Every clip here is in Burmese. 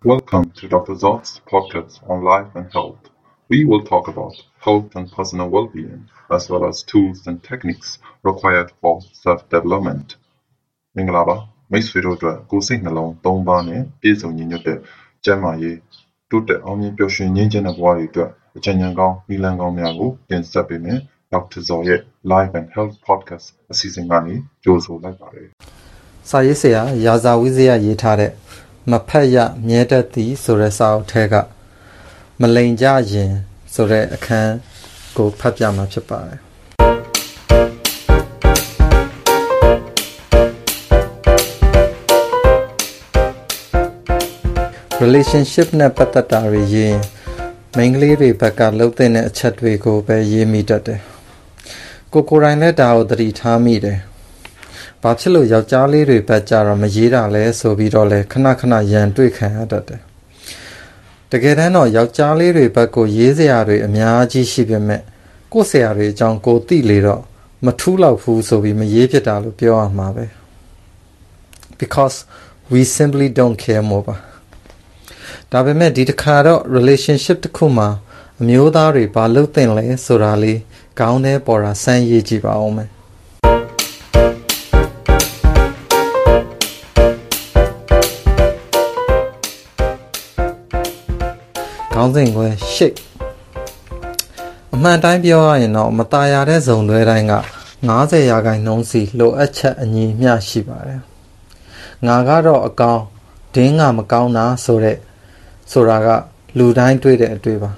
Welcome to Dr. Zot's podcast on life and health. We will talk about health and personal well-being, as well as tools and techniques required for self-development. မင်္ဂလာပါမိတ်ဆွေတို့အတွက်ကိုယ်စိတ်နှလုံးသုံးပါးနဲ့ပြည့်စုံညီညွတ်တဲ့ကျန်းမာရေးတိုးတက်အောင်မြင်ပျော်ရွှင်ငြိမ်းချမ်းတဲ့ဘဝတွေအတွက်အကြံဉာဏ်ကောင်းနည်းလမ်းကောင်းများကိုတင်ဆက်ပေးမယ် Dr. Zot ရဲ့ Life and Health Podcast အစီအစဉ်ကနေကြိုဆိုလိုက်ပါတယ်။စာရေးဆရာရာဇာဝိဇယရေးထားတဲ့ မဖက်ရမြဲတတ်သည်ဆိုတဲ့စာအုပ်ထဲကမလိန်ကြရင်ဆိုတဲ့အခန်းကိုဖတ်ပြမှာဖြစ်ပါတယ် relationship နဲ့ပတ်သက်တာတွေရေးမိန်းကလေးတွေဘက်ကလှုပ်တဲ့အချက်တွေကိုပဲရေးမိတတ်တယ်ကိုကိုတိုင်းလည်းဒါကိုသတိထားမိတယ်။ ဘာဖြစ်လို့ယောက်ျားလေးတွေဘက်ကြတော့မရေးတာလဲဆိုပြီးတော့လဲခဏခဏရန်တွေ့ခံရတတ်တယ်။တကယ်တမ်းတော့ယောက်ျားလေးတွေဘက်ကိုရေးစရာတွေအများကြီးရှိပေမဲ့ကိုယ်ဆရာတွေအကြောင်းကိုသိလေတော့မထူးလောက်ဘူးဆိုပြီးမရေးဖြစ်တာလို့ပြောရမှာပဲ။ because we simply don't care more ပါ။ဒါပေမဲ့ဒီတစ်ခါတော့ relationship တစ်ခုမှာအမျိုးသားတွေဘာလုပ်သင့်လဲဆိုတာလေးခေါင်းထဲပေါ်တာစမ်းရေးကြည့်ပါဦးမယ် ခေါင်းစဉ်ခွဲ shape အမှန်တိုင်းပြောရရင်တော့မตายရတဲ့ဇုံလွဲတိုင်းက90ရာခိုင်နှုန်းစီလိုအပ်ချက်အညီမျှရှိပါတယ်ငါကတော့အကောင်ဒင်းကမကောင်းတာဆိုတဲ့ဆိုတာကလူတိုင်းတွေ့တဲ့အတွေ့ပါ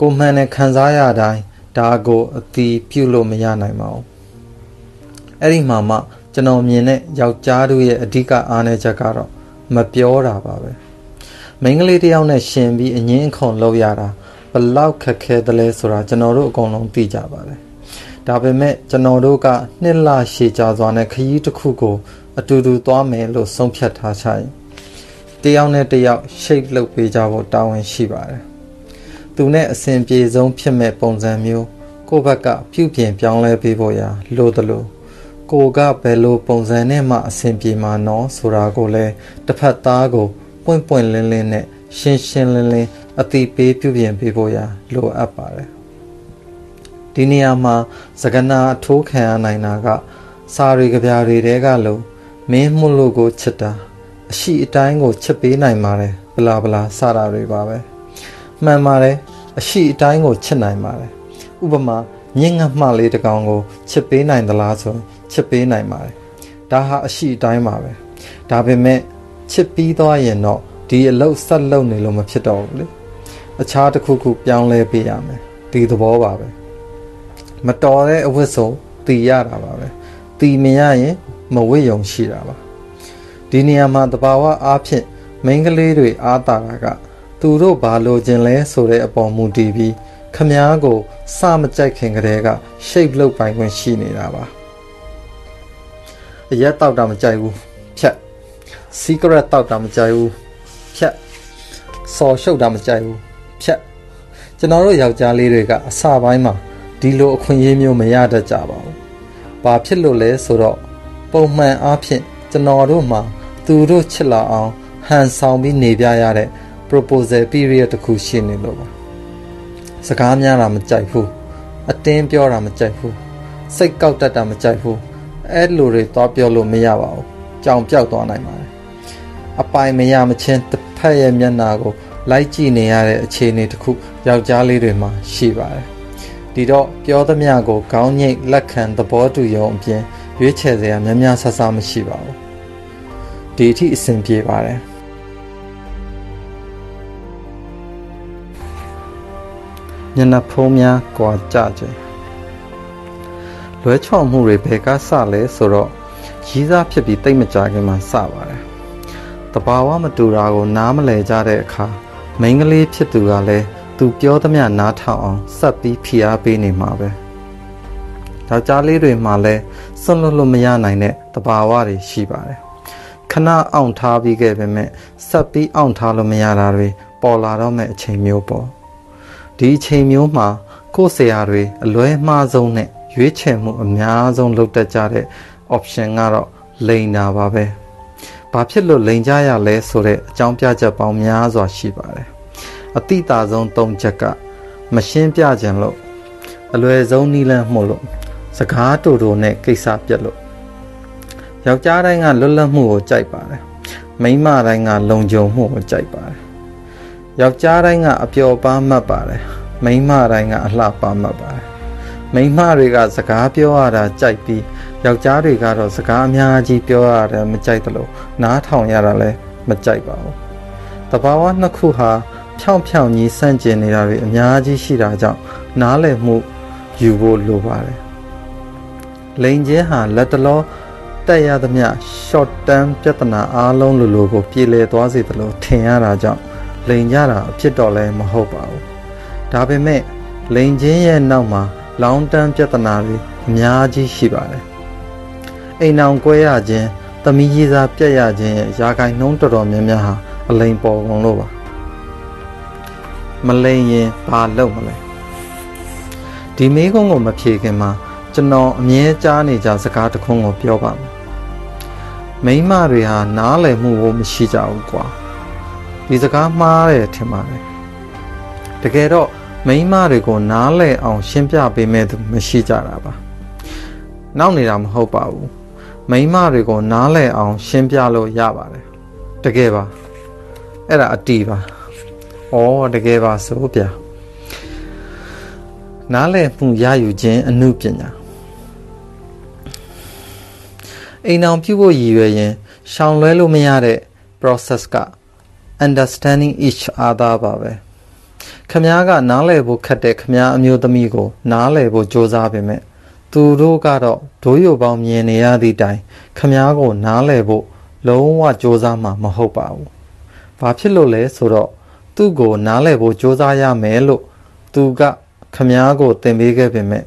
ကိုမှန်တဲ့ခံစားရတိုင်းဒါကိုအတီးပြုတ်လို့မရနိုင်ပါဘူးအဲ့ဒီမှာမှကျွန်တော်မြင်တဲ့ယောက်ျားတို့ရဲ့အဓိကအားနည်းချက်ကတော့မပြောတာပါပဲ မိန်းကလေးတယောက်နဲ့ရှင်ပြီးအငင်းအခုံလုပ်ရတာဘလောက်ခက်ခဲသလဲဆိုတာကျွန်တော်တို့အကုန်လုံးသိကြပါတယ်ဒါပေမဲ့ကျွန်တော်တို့ကနှစ်လရှည်ကြာစွာနဲ့ခရီးတစ်ခုကို အတူတူသွားမယ်လို့ဆုံးဖြတ်ထားချင်တယောက်နဲ့တယောက် shape လုပ်ပေးကြဖို့တာဝန်ရှိပါတယ်သူနဲ့အစဉ်ပြေဆုံးဖြစ်မဲ့ပုံစံမျိုးကိုယ့်ဘက်ကပြုပြင်ပြောင်းလဲပေးဖို့ရာလိုသလိုကိုကဘယ်လိုပုံစံနဲ့မှအစဉ်ပြေမှာနော်ဆိုတာကိုလည်းတစ်ဖက်သားကို ပွင့်ပွင့်လင်းလင်းနဲ့ရှင်းရှင်းလင်းလင်းအတိပေးပြုပြင်ပေးဖို့ရာလိုအပ်ပါတယ်ဒီနေရာမှာစကနာအထိုးခံရနိုင်တာက စာရီကြပြာတွေတဲကလို့မင်းမှုလို့ကိုချစ်တာအရှိအတိုင်းကိုချစ်ပေးနိုင်ပါတယ်ဘလာဘလာစတာတွေပါပဲမှန်ပါတယ်အရှိအတိုင်းကိုချစ်နိုင်ပါတယ်ဥပမာညင်ငတ်မှလေးတကောင်ကိုချစ်ပေးနိုင်သလားဆိုချစ်ပေးနိုင်ပါတယ်ဒါဟာအရှိအတိုင်းပါပဲဒါပေမဲ့ ချစ်ပြီးသွားရင်တော့ဒီအလုပ်ဆက်လုပ်နေလို့မဖြစ်တော့ဘူးလေအခြားတစ်ခုခုပြောင်းလဲပေးရမယ်ဒီသဘောပါပဲမတော်တဲ့အဝတ်စုံတီရတာပါပဲတီမရရင်မဝတ်ယုံရှိတာပါဒီနေရာမှာတဘာဝအားဖြင့်မိန်းကလေးတွေအားတာတာကသူတို့ဘာလိုချင်လဲဆိုတဲ့အပေါ်မူတည်ပြီးခမားကိုစမကြိုက်ခင်ကတည်းက shape လုပ်ပိုင်ခွင့်ရှိနေတာပါအရက်တောက်တာမကြိုက်ဘူးဖြတ် secret တောက်တာမကြိုက်ဘူးဖြတ်စော်ရှုပ်တာမကြိုက်ဘူးဖြတ်ကျွန်တော်တို့ယောက်ျားလေးတွေကအစပိုင်းမှာဒီလိုအခွင့်အရေးမျိုးမရတတ်ကြပါဘူးဘာဖြစ်လို့လဲဆိုတော့ပုံမှန်အားဖြင့်ကျွန်တော်တို့မှာသူတို့ချစ်လာအောင်ဟန်ဆောင်ပြီးနေပြရတဲ့ proposal period တခုရှိနေလို့ပါစကားများတာမကြိုက်ဘူးအတင်းပြောတာမကြိုက်ဘူးစိတ်ကောက်တတ်တာမကြိုက်ဘူးအဲ့လိုတွေသွားပြောလို့မရပါဘူးကြောင်ပြောက်သွားနိုင်ပါတယ် အပိုင်မရမချင်းတစ်ဖက်ရဲ့မျက်နှာကို လိုက်ကြည့်နေရတဲ့အခြေအနေတစ်ခုယောက်ျားလေးတွေမှာရှိပါတယ်ဒီတော့ပြောသမျှကိုခေါင်းညိတ်လက်ခံသဘောတူရုံအပြင်ရွေးချယ်စရာများများဆဆမရှိပါဘူးဒီအထိအဆင်ပြေပါတယ်ညနေဖုံးများကွာကြခြင်းလွဲချော်မှုတွေဘယ်ကစလဲဆိုတော့ကြီးစားဖြစ်ပြီးတိတ်မကြခင်မှာစပါတယ် တဘာဝမတူတာကိုနားမလဲကြတဲ့အခါမိန်းကလေးဖြစ်သူကလည်းသူပြောသမျှနားထောင်အောင်ဆက်ပြီးဖိအားပေးနေမှာပဲယောက်ျားလေးတွေမှာလည်းစွန့်လွတ်လို့မရနိုင်တဲ့တဘာဝတွေရှိပါတယ်ခဏအောင်ထားပြီးခဲ့ပေမဲ့ဆက်ပြီးအောင်ထားလို့မရတာတွေပေါ်လာတော့မဲ့အချိန်မျိုးပေါ့ဒီအချိန်မျိုးမှာကိုယ်ဆရာတွေအလွဲမှားဆုံးနဲ့ရွေးချယ်မှုအများဆုံးလုပ်တတ်ကြတဲ့ option ကတော့လိန်တာပါပဲ ဘာဘာဖြစ်လို့လိန်ကြရလဲဆိုတဲ့အကြောင်းပြချက်ပေါင်းများစွာရှိပါတယ်အတိတာဆုံး၃ချက်ကမရှင်းပြခြင်းလို့အလွယ်ဆုံးနီးလန်းမှုလို့စကားတူတူနဲ့ကိစ္စပြက်လို့ယောက်ျားတိုင်းကလွတ်လပ်မှုကိုကြိုက်ပါတယ်မိန်းမတိုင်းကလုံခြုံမှုကိုကြိုက်ပါတယ်ယောက်ျားတိုင်းကအပျော်ပါမှတ်ပါတယ်မိန်းမတိုင်းကအလှပါမှတ်ပါတယ်မိန်းမတွေကစကားပြောရတာကြိုက်ပြီး ယောက်ျားတွေကတော့စကားအများကြီးပြောရတယ်မကြိုက်သလိုနားထောင်ရတာလည်းမကြိုက်ပါဘူးတဘာဝနှစ်ခုဟာဖြောင်းဖြောင်းကြီးဆန့်ကျင်နေတာတွေအများကြီးရှိတာကြောင့်နားလည်မှုယူဖို့လိုပါတယ်လိန်ချင်းဟာလက်တလောတက်ရသမျှ short term ပြဿနာအားလုံးလိုလိုကိုပြည်လည်သွားစေသလိုထင်ရတာကြောင့်လိန်ကြတာအဖြစ်တော့လည်းမဟုတ်ပါဘူးဒါပေမဲ့လိန်ချင်းရဲ့နောက်မှာ long term ပြဿနာတွေအများကြီးရှိပါတယ် အိမ်အောင်ကွဲရခြင်းသမီးကြီးစားပြက်ရခြင်းရဲ့ယာကိုင်နှုံးတော်တော်များများဟာအလိန်ပေါ်ကုန်လို့ပါမလိန်ရင်ဘာလုပ်မလဲဒီမေးခွန်းကိုမဖြေခင်မှာကျွန်တော်အမြဲကြားနေကြစကားတစ်ခုကိုပြောပါမယ်မိန်းမတွေဟာနားလည်မှုကိုမရှိကြဘူးကွာဒီစကားမှားတယ်ထင်ပါတယ်တကယ်တော့မိန်းမတွေကိုနားလည်အောင်ရှင်းပြပေးမဲ့သူမရှိကြတာပါနောက်နေတာမဟုတ်ပါဘူး မိန်းမတွေကိုနားလည်အောင် ရှင်းပြလို့ရပါတယ်တကယ်ပါအဲ့ဒါအတီးပါဩတကယ်ပါဆိုဗျာနားလည်မှုရယူခြင်းအမှုပညာအိမ်အောင်ပြုဖို့ရည်ရွယ်ရင်ရှောင်လွဲလို့မရတဲ့ process က understanding each other ပါပဲခမားကနားလည်ဖို့ခက်တဲ့ခမားအမျိုးသမီးကို နားလည်ဖို့ကြိုးစားပေမဲ့ သူတို့ကတော့ဒိုးရုပ်ပေါင်းမြင်နေရသည့်တိုင်ခမားကိုနားလည်ဖို့လုံးဝကြိုးစားမှာမဟုတ်ပါဘူး။ဘာဖြစ်လို့လဲဆိုတော့သူ့ကိုနားလည်ဖို့ကြိုးစားရမယ်လို့သူကခမားကိုသင်ပေးခဲ့ပေမဲ့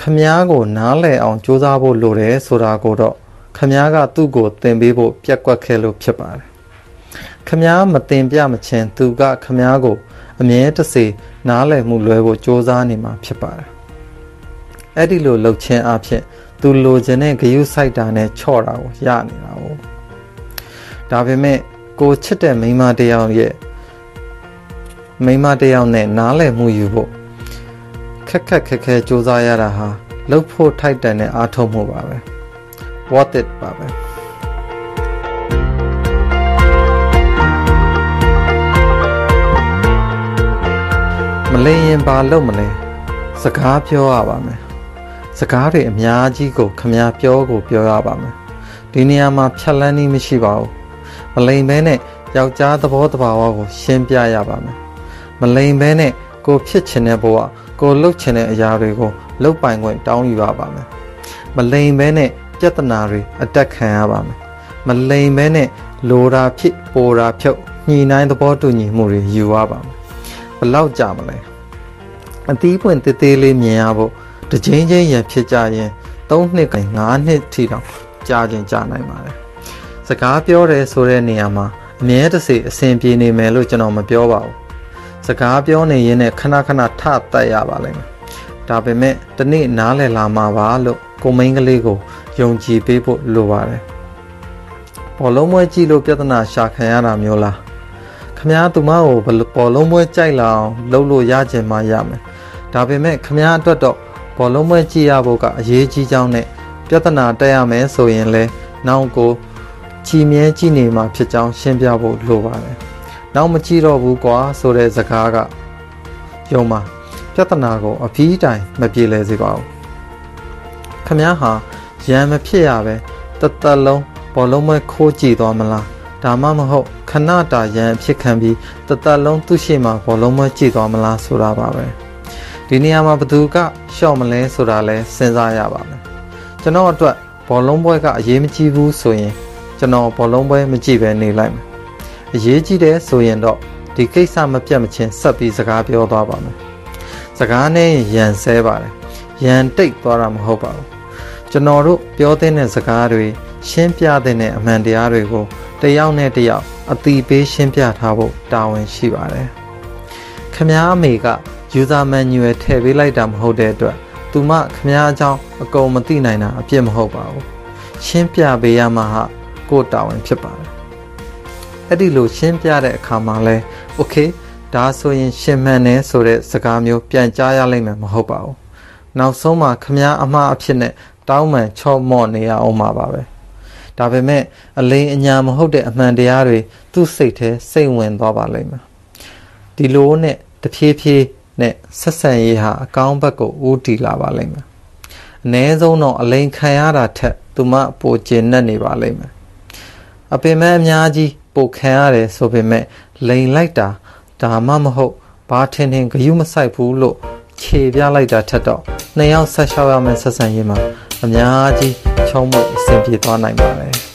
ခမားကိုနားလည်အောင်ကြိုးစားဖို့လိုတယ်ဆိုတာကိုတော့ခမားကသူ့ကိုသင်ပေးဖို့ပြက်ကွက်ခဲ့လို့ဖြစ်ပါတယ်။ခမားမသင်ပြမချင်းသူကခမားကို အမြဲတစေနားလည်မှုလွဲဖို့ကြိုးစားနေမှာဖြစ်ပါတယ်။ အဲ့ဒီလိုလှုပ်ခြင်းအဖြစ်သူလိုချင်တဲ့ဂယုစိုက်တာနဲ့ချော့တာကိုရနေတာ哦။ဒါပေမဲ့ကိုချစ်တဲ့မိန်းမတယောက်ရဲ့မိန်းမတယောက်နဲ့နားလည်မှုယူဖို့ခက်ခက်ခဲခဲစူးစမ်းရတာဟာလှုပ်ဖို့ထိုက်တန်တဲ့အားထုတ်မှုပါပဲ worth it ပါပဲမလင်းရင်ဘာလုပ်မလဲစကားပြောရပါမယ် စကားတွေအများကြီးကိုခမည်းပြောကိုပြောရပါမယ်ဒီနေရာမှာဖြတ်လန်းနည်းမရှိပါဘူးမလိမ်ဘဲနဲ့ယောက်ျားသဘောတဘာဝကို ရှင်းပြရပါမယ်မလိမ်ဘဲနဲ့ကိုဖြစ်ချင်တဲ့ဘဝကိုလှုပ်ချင်တဲ့အရာတွေကိုလှုပ်ပိုင်ခွင့်တောင်းယူရပါမယ်မလိမ်ဘဲနဲ့ပြဿနာတွေအတက်ခံရပါမယ်မလိမ်ဘဲနဲ့လိုတာဖြစ်ပိုတာဖြုတ်ညှိနှိုင်းသဘောတူညီမှုတွေယူရပါမယ်ဘလောက်ကြာမလဲအသီးပွင့်တေးသေးလေးမြင်ရဖို့ တစ်ချိန်ချင်းရဖြစ်ကြရင်3နှစ်က5နှစ်ထိတောင်ကြာခြင်းကြာနိုင်ပါတယ်စကားပြောတယ်ဆိုတဲ့နေရာမှာအမြဲတစေအဆင်ပြေနေမယ်လို့ကျွန်တော်မပြောပါဘူးစကားပြောနေရင်းနဲ့ခဏခဏထတက်ရပါလိမ့်မယ်ဒါပေမဲ့တနေ့နားလည်လာမှာပါလို့ကိုမိန်းကလေးကိုယုံကြည်ပေးဖို့လိုပါတယ်ဘောလုံးပွဲကြည့်လို့ပြဿနာရှာခံရတာမျိုးလားခမားသူမကိုဘောလုံးပွဲကြိုက်လာအောင်လုပ်လို့ရခြင်းမှရမယ်ဒါပေမဲ့ခမားအတွက်တော့ ဘောလုံးပွဲကြည့်ရဖို့ကအရေးကြီးကြောင်းနဲ့ပြဿနာတက်ရမယ်ဆိုရင်လဲနောက်ကိုချီမြဲကြည့်နေမှာဖြစ်ကြောင်းရှင်းပြဖို့လိုပါတယ်နောက်မကြည့်တော့ဘူးကွာဆိုတဲ့စကားကယုံပါပြဿနာကိုအဖီးတိုင်မပြေလည်စေပါဘူးခမည်းဟာရံမဖြစ်ရပဲတသက်လုံးဘောလုံးမခိုးကြည့်သွားမလားဒါမှမဟုတ်ခဏတာရံအဖြစ်ခံပြီးတသက်လုံးသူ့ရှိမှဘောလုံးမကြည့်သွားမလားဆိုတာပါပဲ ဒီနေရာမှာဘသူကရှော့မလဲဆိုတာလဲစဉ်းစားရပါမယ်ကျွန်တော်အတွက်ဘောလုံးပွဲကအရေးမကြီးဘူးဆိုရင်ကျွန်တော်ဘောလုံးပွဲမကြည့်ပဲနေလိုက်မယ်အရေးကြီးတယ်ဆိုရင်တော့ဒီကိစ္စမပြတ်မချင်းဆက်ပြီးစကားပြောသွားပါမယ်စကားနဲ့ရန်ဆဲပါတယ်ရန်တိတ်သွားတာမဟုတ်ပါဘူးကျွန်တော်တို့ပြောတဲ့စကားတွေရှင်းပြတဲ့အမှန်တရားတွေကိုတယောက်နဲ့တယောက်အတိပေးရှင်းပြထားဖို့တာဝန်ရှိပါတယ်ခမားအမေက user manual ထည့်ပေးလိုက်တာမဟုတ်တဲ့အတွက်သူမခမားအကြောင်းအကုန်မသိနိုင်တာအပြစ်မဟုတ်ပါဘူးရှင်းပြပေးရမှာဟာကိုယ်တာဝန်ဖြစ်ပါတယ်အဲ့ဒီလိုရှင်းပြတဲ့အခါမှာလဲ okay ဒါဆိုရင်ရှင်မှန်တယ်ဆိုတဲ့စကားမျိုးပြန်ကြားရလိမ့်မယ်မဟုတ်ပါဘူးနောက်ဆုံးမှာခမားအမှားအဖြစ်နဲ့တောင်းပန်ချော့မော့နေရအောင်ပါပါပဲဒါပေမဲ့အလိမ်အညာမဟုတ်တဲ့အမှန်တရားတွေသူ့စိတ်ထဲစိတ်ဝင်သွားပါလိမ့်မယ်ဒီလိုနဲ့တဖြည်းဖြည်း နဲ့ဆက်ဆံရေးဟာအကောင်းဘက်ကိုဦးတည်လာပါလိမ့်မယ်အ ਨੇ ဆုံးတော့အလိမ်ခံရတာထက်သူမပိုကျဉ်နဲ့နေပါလိမ့်မယ်အပင်မဲ့အများကြီးပိုခံရတယ်ဆိုပေမဲ့လိန်လိုက်တာဒါမှမဟုတ်ဘာထင်ထင်ဂယုမဆိုင်ဘူးလို့ခြေပြလိုက်တာထက်တော့နှစ်ယောက်ဆက်လျှောက်ရမယ့်ဆက်ဆံရေးမှာအများကြီးချုံးမှုအဆင်ပြေသွားနိုင်ပါတယ်